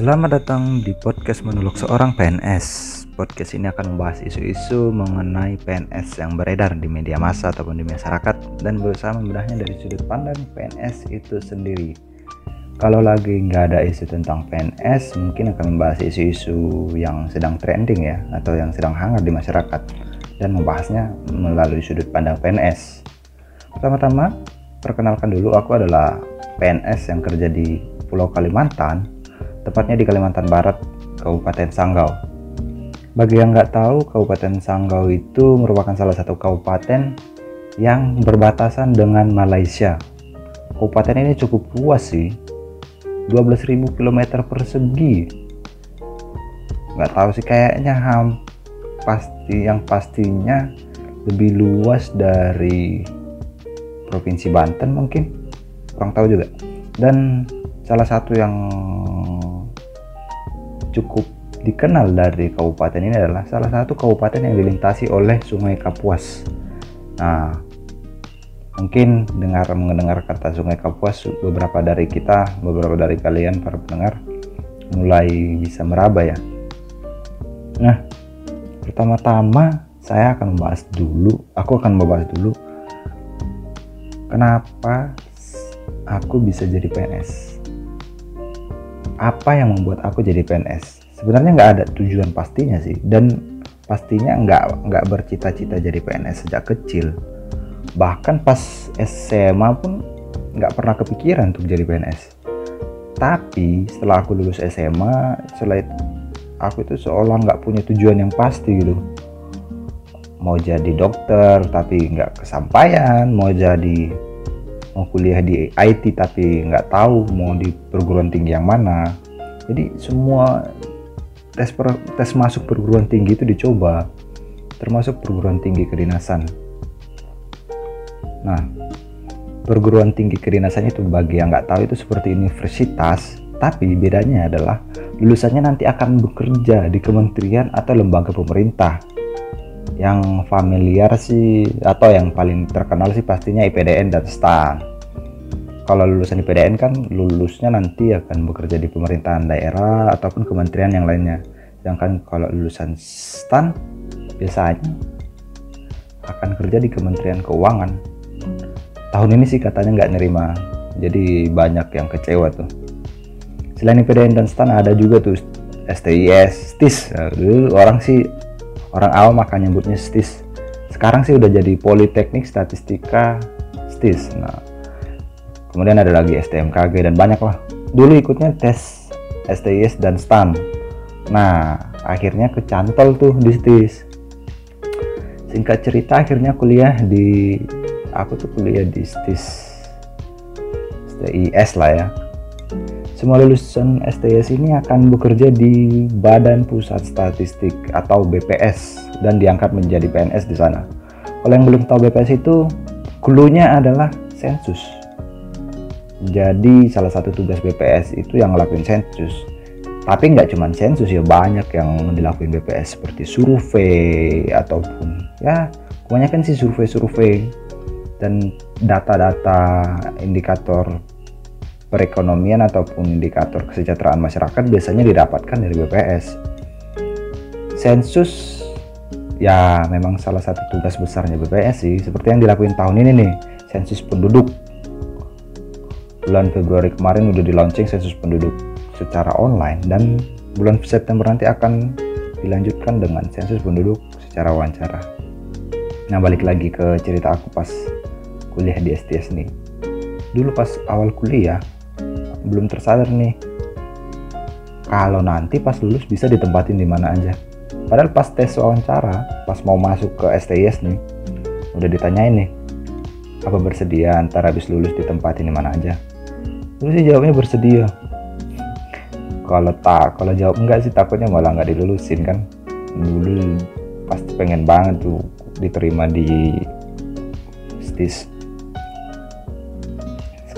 Selamat datang di podcast monolog seorang PNS. Podcast ini akan membahas isu-isu mengenai PNS yang beredar di media massa ataupun di masyarakat dan berusaha membedahnya dari sudut pandang PNS itu sendiri. Kalau lagi nggak ada isu tentang PNS, mungkin akan membahas isu-isu yang sedang trending ya, atau yang sedang hangat di masyarakat dan membahasnya melalui sudut pandang PNS. Pertama-tama, perkenalkan dulu aku adalah PNS yang kerja di Pulau Kalimantan tepatnya di Kalimantan Barat, Kabupaten Sanggau. Bagi yang nggak tahu, Kabupaten Sanggau itu merupakan salah satu kabupaten yang berbatasan dengan Malaysia. Kabupaten ini cukup luas sih, 12.000 km persegi. Nggak tahu sih kayaknya ham pasti yang pastinya lebih luas dari provinsi Banten mungkin kurang tahu juga dan salah satu yang cukup dikenal dari kabupaten ini adalah salah satu kabupaten yang dilintasi oleh Sungai Kapuas. Nah, mungkin dengar mendengar kata Sungai Kapuas beberapa dari kita, beberapa dari kalian para pendengar mulai bisa meraba ya. Nah, pertama-tama saya akan membahas dulu, aku akan membahas dulu kenapa aku bisa jadi PNS apa yang membuat aku jadi PNS sebenarnya nggak ada tujuan pastinya sih dan pastinya nggak nggak bercita-cita jadi PNS sejak kecil. Bahkan pas SMA pun nggak pernah kepikiran untuk jadi PNS tapi setelah aku lulus SMA setelah itu aku itu seolah nggak punya tujuan yang pasti gitu. Mau jadi dokter tapi nggak kesampaian. Mau jadi mau kuliah di IT tapi nggak tahu mau di perguruan tinggi yang mana. Jadi semua tes per, tes masuk perguruan tinggi itu dicoba termasuk perguruan tinggi kedinasan. Nah perguruan tinggi kedinasan itu bagi yang nggak tahu itu seperti universitas tapi bedanya adalah lulusannya nanti akan bekerja di kementerian atau lembaga pemerintah yang familiar sih atau yang paling terkenal sih pastinya IPDN dan STAN. Kalau lulusan IPDN kan lulusnya nanti akan bekerja di pemerintahan daerah ataupun kementerian yang lainnya. Sedangkan kalau lulusan STAN biasanya akan kerja di Kementerian Keuangan. Tahun ini sih katanya nggak nerima. Jadi banyak yang kecewa tuh. Selain IPDN dan STAN ada juga tuh STIS, STIS orang sih orang awam akan nyebutnya STIS sekarang sih udah jadi Politeknik Statistika STIS nah kemudian ada lagi STMKG dan banyak lah. Dulu ikutnya tes STIS dan STAN nah akhirnya kecantol tuh di STIS singkat cerita akhirnya kuliah di aku tuh kuliah di STIS STIS lah ya semua lulusan STS ini akan bekerja di Badan Pusat Statistik atau BPS dan diangkat menjadi PNS di sana. Kalau yang belum tahu BPS itu, klunya adalah sensus. Jadi salah satu tugas BPS itu yang ngelakuin sensus. Tapi nggak cuma sensus ya, banyak yang dilakuin BPS seperti survei ataupun ya kebanyakan sih survei-survei dan data-data indikator perekonomian ataupun indikator kesejahteraan masyarakat biasanya didapatkan dari BPS. Sensus ya memang salah satu tugas besarnya BPS sih, seperti yang dilakuin tahun ini nih, sensus penduduk. Bulan Februari kemarin udah di launching sensus penduduk secara online dan bulan September nanti akan dilanjutkan dengan sensus penduduk secara wawancara. Nah balik lagi ke cerita aku pas kuliah di STS nih. Dulu pas awal kuliah, belum tersadar nih. Kalau nanti pas lulus bisa ditempatin di mana aja. Padahal pas tes wawancara pas mau masuk ke STIS nih udah ditanyain nih apa bersedia antara habis lulus ditempatin di mana aja? Lu sih jawabnya bersedia. Kalau tak kalau jawab enggak sih takutnya malah nggak dilulusin kan? Dulu pasti pengen banget tuh diterima di STIS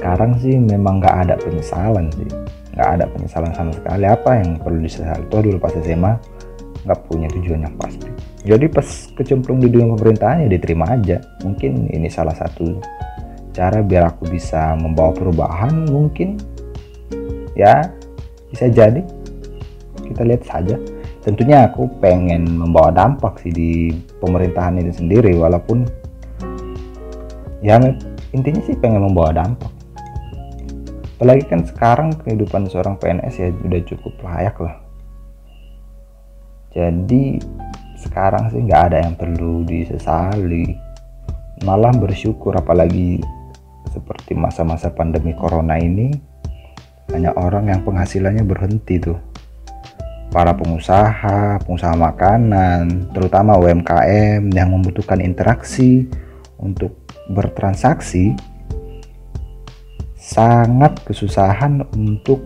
sekarang sih memang nggak ada penyesalan sih. Nggak ada penyesalan sama sekali. Apa yang perlu disesali itu dulu pas SMA nggak punya tujuan yang pasti jadi pas kecemplung di dunia pemerintahan ya diterima aja. Mungkin ini salah satu cara biar aku bisa membawa perubahan mungkin. Ya bisa jadi. Kita lihat saja. Tentunya aku pengen membawa dampak sih di pemerintahan ini sendiri walaupun ya intinya sih pengen membawa dampak apalagi kan sekarang kehidupan seorang PNS ya udah cukup layak lah. Jadi sekarang sih nggak ada yang perlu disesali. Malah bersyukur apalagi seperti masa-masa pandemi corona ini banyak orang yang penghasilannya berhenti tuh. Para pengusaha, pengusaha makanan, terutama UMKM yang membutuhkan interaksi untuk bertransaksi sangat kesusahan untuk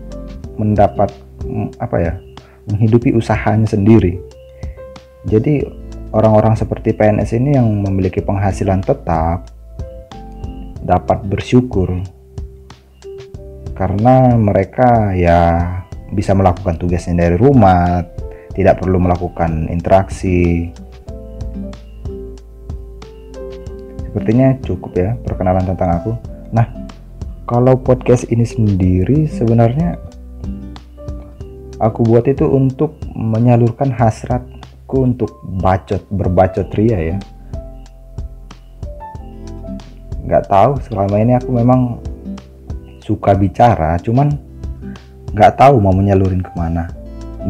mendapat mm, apa ya menghidupi usahanya sendiri. Jadi orang-orang seperti PNS ini yang memiliki penghasilan tetap dapat bersyukur karena mereka ya bisa melakukan tugasnya dari rumah, tidak perlu melakukan interaksi. Sepertinya cukup ya perkenalan tentang aku. Nah, kalau podcast ini sendiri sebenarnya aku buat itu untuk menyalurkan hasratku untuk bacot, berbacot ria ya. Gak tahu selama ini aku memang suka bicara, cuman nggak tahu mau menyalurin ke mana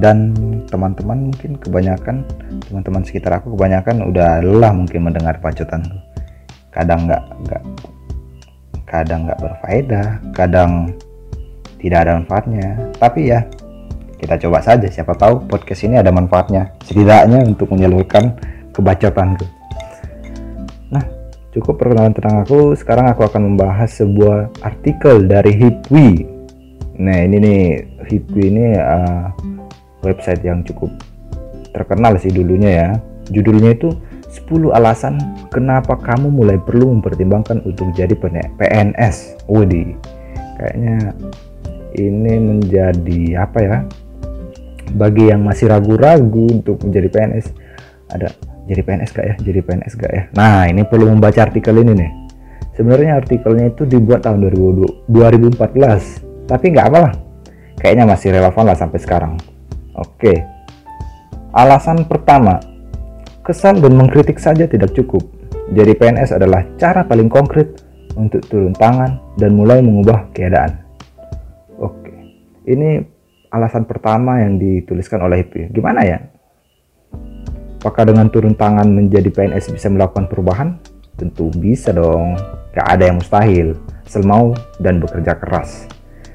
dan teman-teman mungkin kebanyakan teman-teman sekitar aku kebanyakan udah lelah mungkin mendengar pacotan kadang nggak nggak kadang nggak berfaedah kadang tidak ada manfaatnya. Tapi ya kita coba saja siapa tahu podcast ini ada manfaatnya. Setidaknya untuk menyalurkan kebacotanku. Nah cukup perkenalan tentang aku. Sekarang aku akan membahas sebuah artikel dari Hipwi Nah ini nih Hipwi ini uh, website yang cukup terkenal sih dulunya ya. Judulnya itu 10 alasan kenapa kamu mulai perlu mempertimbangkan untuk jadi PNS. Wudi, kayaknya ini menjadi apa ya? Bagi yang masih ragu-ragu untuk menjadi PNS, ada jadi PNS gak ya? Jadi PNS gak ya? Nah ini perlu membaca artikel ini nih. Sebenarnya artikelnya itu dibuat tahun 2014 tapi nggak apalah, kayaknya masih relevan lah sampai sekarang. Oke, alasan pertama, kesal dan mengkritik saja tidak cukup. Jadi PNS adalah cara paling konkret untuk turun tangan dan mulai mengubah keadaan. Oke, ini alasan pertama yang dituliskan oleh IP. Gimana ya? Apakah dengan turun tangan menjadi PNS bisa melakukan perubahan? Tentu bisa dong. Gak ada yang mustahil, selmau dan bekerja keras.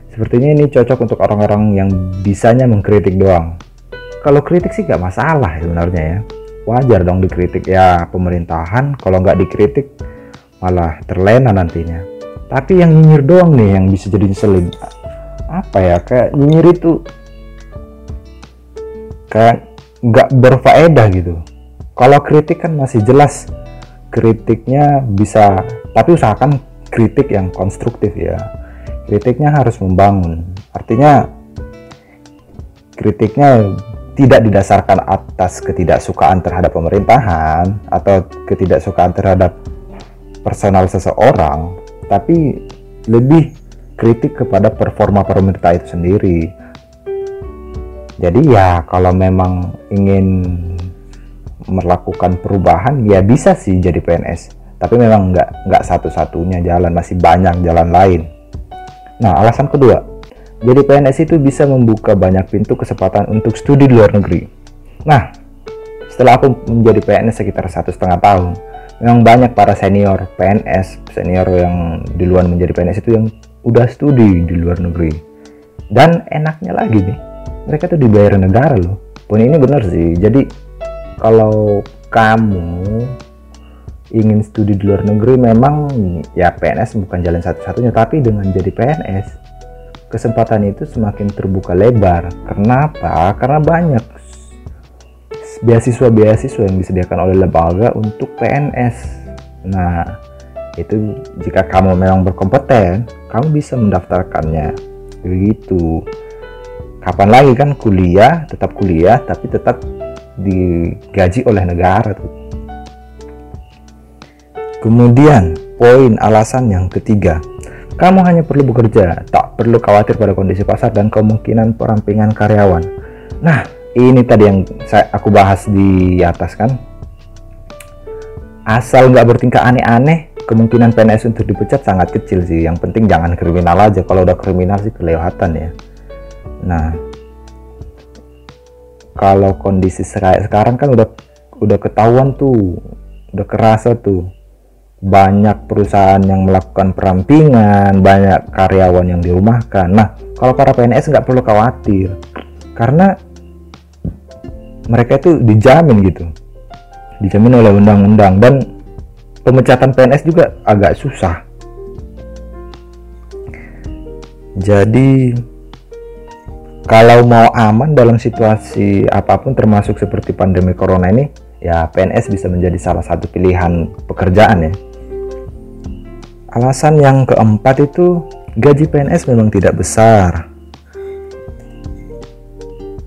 Sepertinya ini cocok untuk orang-orang yang bisanya mengkritik doang. Kalau kritik sih gak masalah sebenarnya ya. Wajar dong dikritik ya pemerintahan. Kalau nggak dikritik malah terlena nantinya. Tapi yang nyinyir doang nih yang bisa jadi ngeselin. Apa ya kayak nyinyir itu kayak nggak berfaedah gitu. Kalau kritik kan masih jelas kritiknya bisa, tapi usahakan kritik yang konstruktif ya kritiknya harus membangun artinya kritiknya tidak didasarkan atas ketidaksukaan terhadap pemerintahan atau ketidaksukaan terhadap personal seseorang tapi lebih kritik kepada performa pemerintah itu sendiri. Jadi ya kalau memang ingin melakukan perubahan ya bisa sih jadi PNS tapi memang nggak nggak satu-satunya jalan masih banyak jalan lain. Nah, alasan kedua, jadi PNS itu bisa membuka banyak pintu kesempatan untuk studi di luar negeri. Nah, setelah aku menjadi PNS sekitar satu setengah tahun, memang banyak para senior PNS, senior yang di luar menjadi PNS itu yang udah studi di luar negeri. Dan enaknya lagi nih, mereka tuh dibayar negara loh. Pun ini benar sih. Jadi kalau kamu ingin studi di luar negeri memang ya PNS bukan jalan satu-satunya tapi dengan jadi PNS kesempatan itu semakin terbuka lebar. Kenapa? Karena banyak beasiswa-beasiswa yang disediakan oleh lembaga untuk PNS nah itu jika kamu memang berkompeten kamu bisa mendaftarkannya. Begitu. Kapan lagi kan kuliah tetap kuliah tapi tetap digaji oleh negara tuh. Kemudian, poin alasan yang ketiga, kamu hanya perlu bekerja, tak perlu khawatir pada kondisi pasar dan kemungkinan perampingan karyawan. Nah, ini tadi yang saya aku bahas di atas kan. Asal nggak bertingkah aneh-aneh, kemungkinan PNS untuk dipecat sangat kecil sih. Yang penting jangan kriminal aja. Kalau udah kriminal sih kelewatan ya. Nah, kalau kondisi sekarang kan udah udah ketahuan tuh, udah kerasa tuh banyak perusahaan yang melakukan perampingan, banyak karyawan yang dirumahkan. Nah, kalau para PNS nggak perlu khawatir, karena mereka itu dijamin gitu, dijamin oleh undang-undang dan pemecatan PNS juga agak susah. Jadi kalau mau aman dalam situasi apa pun termasuk seperti pandemi corona ini, ya PNS bisa menjadi salah satu pilihan pekerjaan ya Alasan yang keempat itu gaji PNS memang tidak besar.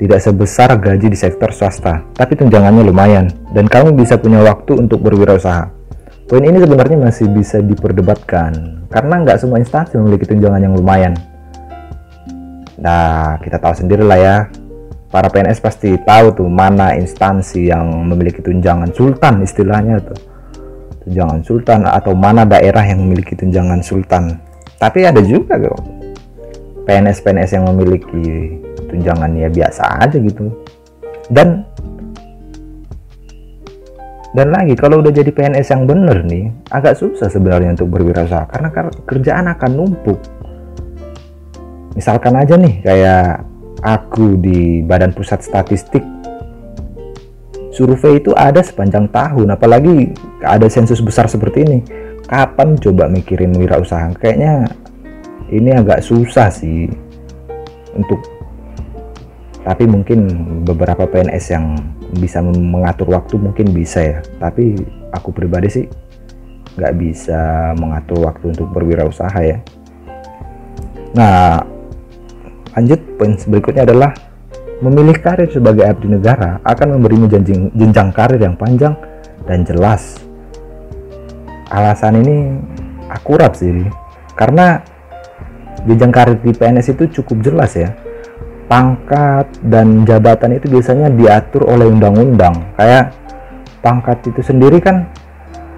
Tidak sebesar gaji di sektor swasta, tapi tunjangannya lumayan dan kamu bisa punya waktu untuk berwirausaha. Poin ini sebenarnya masih bisa diperdebatkan karena nggak semua instansi memiliki tunjangan yang lumayan. Nah, kita tahu sendiri lah ya, para PNS pasti tahu tuh mana instansi yang memiliki tunjangan sultan istilahnya tuh tunjangan sultan atau mana daerah yang memiliki tunjangan sultan. Tapi ada juga kok PNS-PNS yang memiliki tunjangan ya biasa aja gitu. Dan dan lagi kalau udah jadi PNS yang bener nih agak susah sebenarnya untuk berwirausaha karena kerjaan akan numpuk. Misalkan aja nih kayak aku di Badan Pusat Statistik survei itu ada sepanjang tahun apalagi ada sensus besar seperti ini. Kapan coba mikirin wirausaha? Kayaknya ini agak susah sih untuk tapi mungkin beberapa PNS yang bisa mengatur waktu mungkin bisa ya. Tapi aku pribadi sih nggak bisa mengatur waktu untuk berwirausaha ya. Nah lanjut poin berikutnya adalah Memilih karir sebagai abdi negara akan memberimu jenjang, jenjang karir yang panjang dan jelas. Alasan ini akurat sih, karena jenjang karir di PNS itu cukup jelas ya. Pangkat dan jabatan itu biasanya diatur oleh undang-undang. Kayak pangkat itu sendiri kan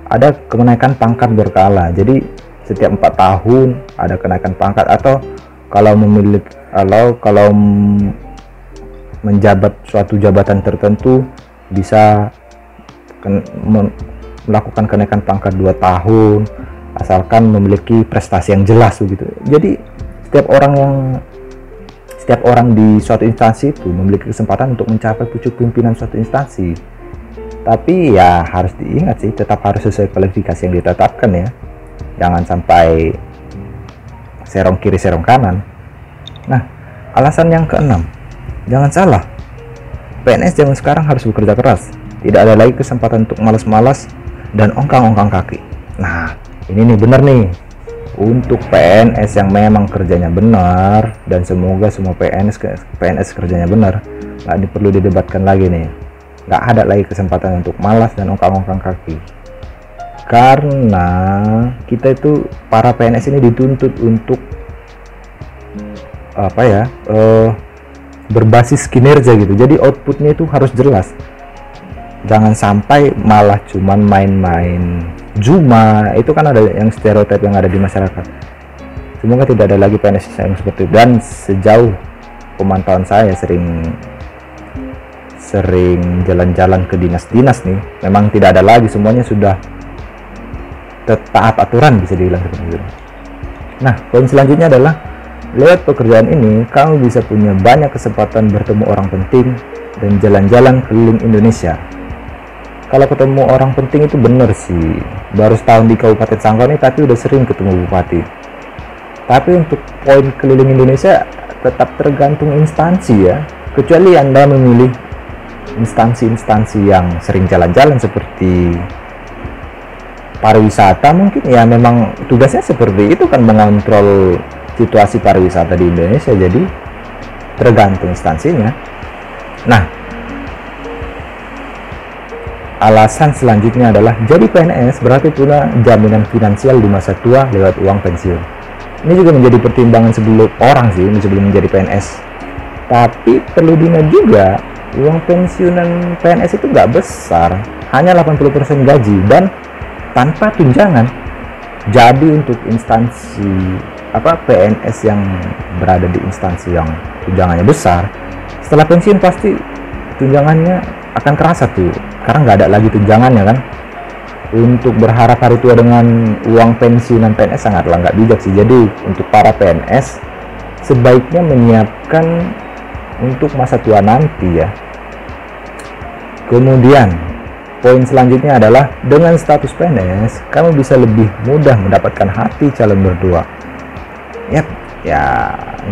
ada kenaikan pangkat berkala. Jadi setiap empat tahun ada kenaikan pangkat atau kalau memiliki kalau kalau menjabat suatu jabatan tertentu bisa melakukan kenaikan pangkat 2 tahun asalkan memiliki prestasi yang jelas begitu. Jadi setiap orang yang setiap orang di suatu instansi itu memiliki kesempatan untuk mencapai pucuk pimpinan suatu instansi. Tapi ya harus diingat sih tetap harus sesuai kualifikasi yang ditetapkan ya. Jangan sampai serong kiri serong kanan. Nah, alasan yang keenam, Jangan salah, PNS zaman sekarang harus bekerja keras. Tidak ada lagi kesempatan untuk malas-malas dan ongkang-ongkang kaki. Nah, ini nih bener nih. Untuk PNS yang memang kerjanya benar dan semoga semua PNS PNS kerjanya benar, nggak perlu didebatkan lagi nih. Nggak ada lagi kesempatan untuk malas dan ongkang-ongkang kaki. Karena kita itu para PNS ini dituntut untuk apa ya? Uh, berbasis kinerja gitu jadi outputnya itu harus jelas jangan sampai malah cuman main-main. Juma itu kan ada yang stereotip yang ada di masyarakat. Semoga tidak ada lagi PNS yang seperti itu. Dan sejauh pemantauan saya sering sering jalan-jalan ke dinas-dinas nih memang tidak ada lagi. Semuanya sudah taat aturan bisa dibilang seperti itu. Nah poin selanjutnya adalah Lewat pekerjaan ini, kamu bisa punya banyak kesempatan bertemu orang penting dan jalan-jalan keliling Indonesia. Kalau ketemu orang penting itu bener sih, baru setahun di Kabupaten Sangkoni tapi udah sering ketemu bupati. Tapi untuk poin keliling Indonesia tetap tergantung instansi ya, kecuali Anda memilih instansi-instansi yang sering jalan-jalan seperti pariwisata mungkin. Ya memang tugasnya seperti itu kan mengontrol situasi pariwisata di Indonesia. Jadi tergantung instansinya. Nah alasan selanjutnya adalah jadi PNS berarti punya jaminan finansial di masa tua lewat uang pensiun. Ini juga menjadi pertimbangan sebelum orang sih sebelum menjadi PNS tapi perlu diingat juga uang pensiunan PNS itu nggak besar hanya 80% gaji dan tanpa tunjangan. Jadi untuk instansi apa PNS yang berada di instansi yang tunjangannya besar setelah pensiun pasti tunjangannya akan kerasa tuh karena nggak ada lagi tunjangannya kan? Untuk berharap hari tua dengan uang pensiunan PNS sangatlah nggak bijak sih. Jadi untuk para PNS sebaiknya menyiapkan untuk masa tua nanti ya. Kemudian poin selanjutnya adalah dengan status PNS kamu bisa lebih mudah mendapatkan hati calon berdua ya ya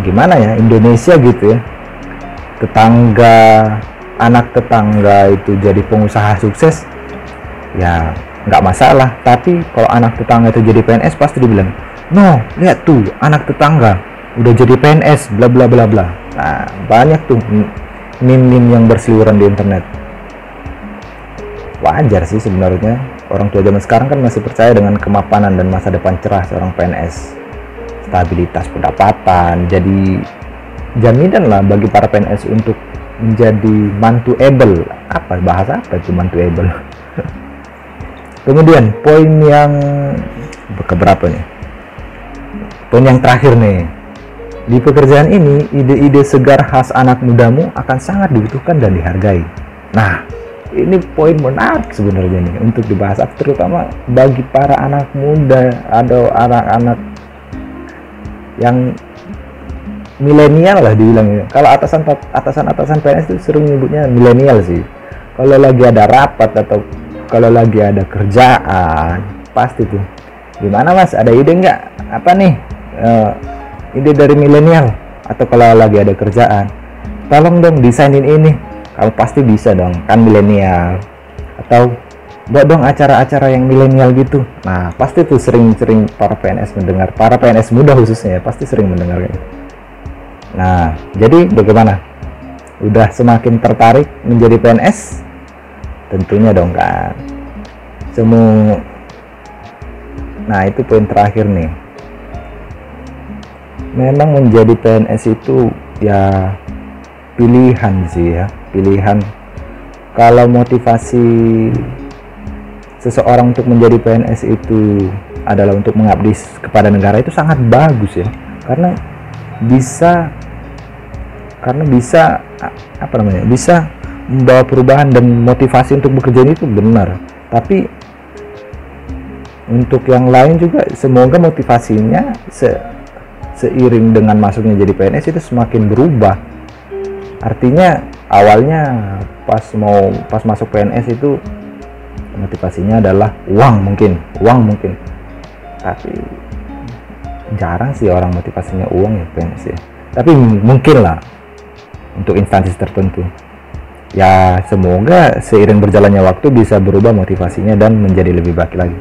gimana ya? Indonesia gitu ya. Tetangga anak tetangga itu jadi pengusaha sukses ya nggak masalah. Tapi kalau anak tetangga itu jadi PNS pasti dibilang no lihat tuh anak tetangga udah jadi PNS bla bla bla bla. Nah banyak tuh meme-meme yang berseliweran di internet. Wajar sih sebenarnya. Orang tua zaman sekarang kan masih percaya dengan kemapanan dan masa depan cerah seorang PNS stabilitas pendapatan jadi jaminan lah bagi para PNS untuk menjadi mantu able apa bahasa apa itu mantu able kemudian poin yang keberapa nih? Poin yang terakhir nih. Di pekerjaan ini ide-ide segar khas anak mudamu akan sangat dibutuhkan dan dihargai. Nah ini poin menarik sebenarnya nih untuk dibahas terutama bagi para anak muda atau anak-anak yang milenial lah dibilang kalau atasan atasan atasan PNS itu sering nyebutnya milenial sih. Kalau lagi ada rapat atau kalau lagi ada kerjaan pasti tuh. Gimana mas? Ada ide nggak? Apa nih? Uh, ide dari milenial? Atau kalau lagi ada kerjaan? Tolong dong desainin ini. Kalau pasti bisa dong kan milenial. Atau buat dong acara-acara yang milenial gitu. Nah pasti tuh sering-sering para PNS mendengar. Para PNS muda khususnya ya pasti sering mendengar gitu nah jadi bagaimana? Udah semakin tertarik menjadi PNS tentunya dong kan semua nah itu poin terakhir nih. Memang menjadi PNS itu ya pilihan sih ya pilihan. Kalau motivasi seseorang untuk menjadi PNS itu adalah untuk mengabdi kepada negara itu sangat bagus ya karena bisa karena bisa apa namanya bisa membawa perubahan dan motivasi untuk bekerja itu benar. Tapi untuk yang lain juga semoga motivasinya se seiring dengan masuknya jadi PNS itu semakin berubah. Artinya awalnya pas mau pas masuk PNS itu motivasinya adalah uang mungkin uang mungkin. Tapi jarang sih orang motivasinya uang ya PNS ya. Tapi mungkin lah untuk instansi tertentu. Ya semoga seiring berjalannya waktu bisa berubah motivasinya dan menjadi lebih baik lagi.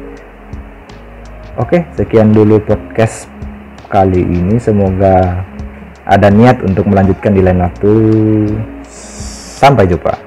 Oke sekian dulu podcast kali ini. Semoga ada niat untuk melanjutkan di lain waktu. Sampai jumpa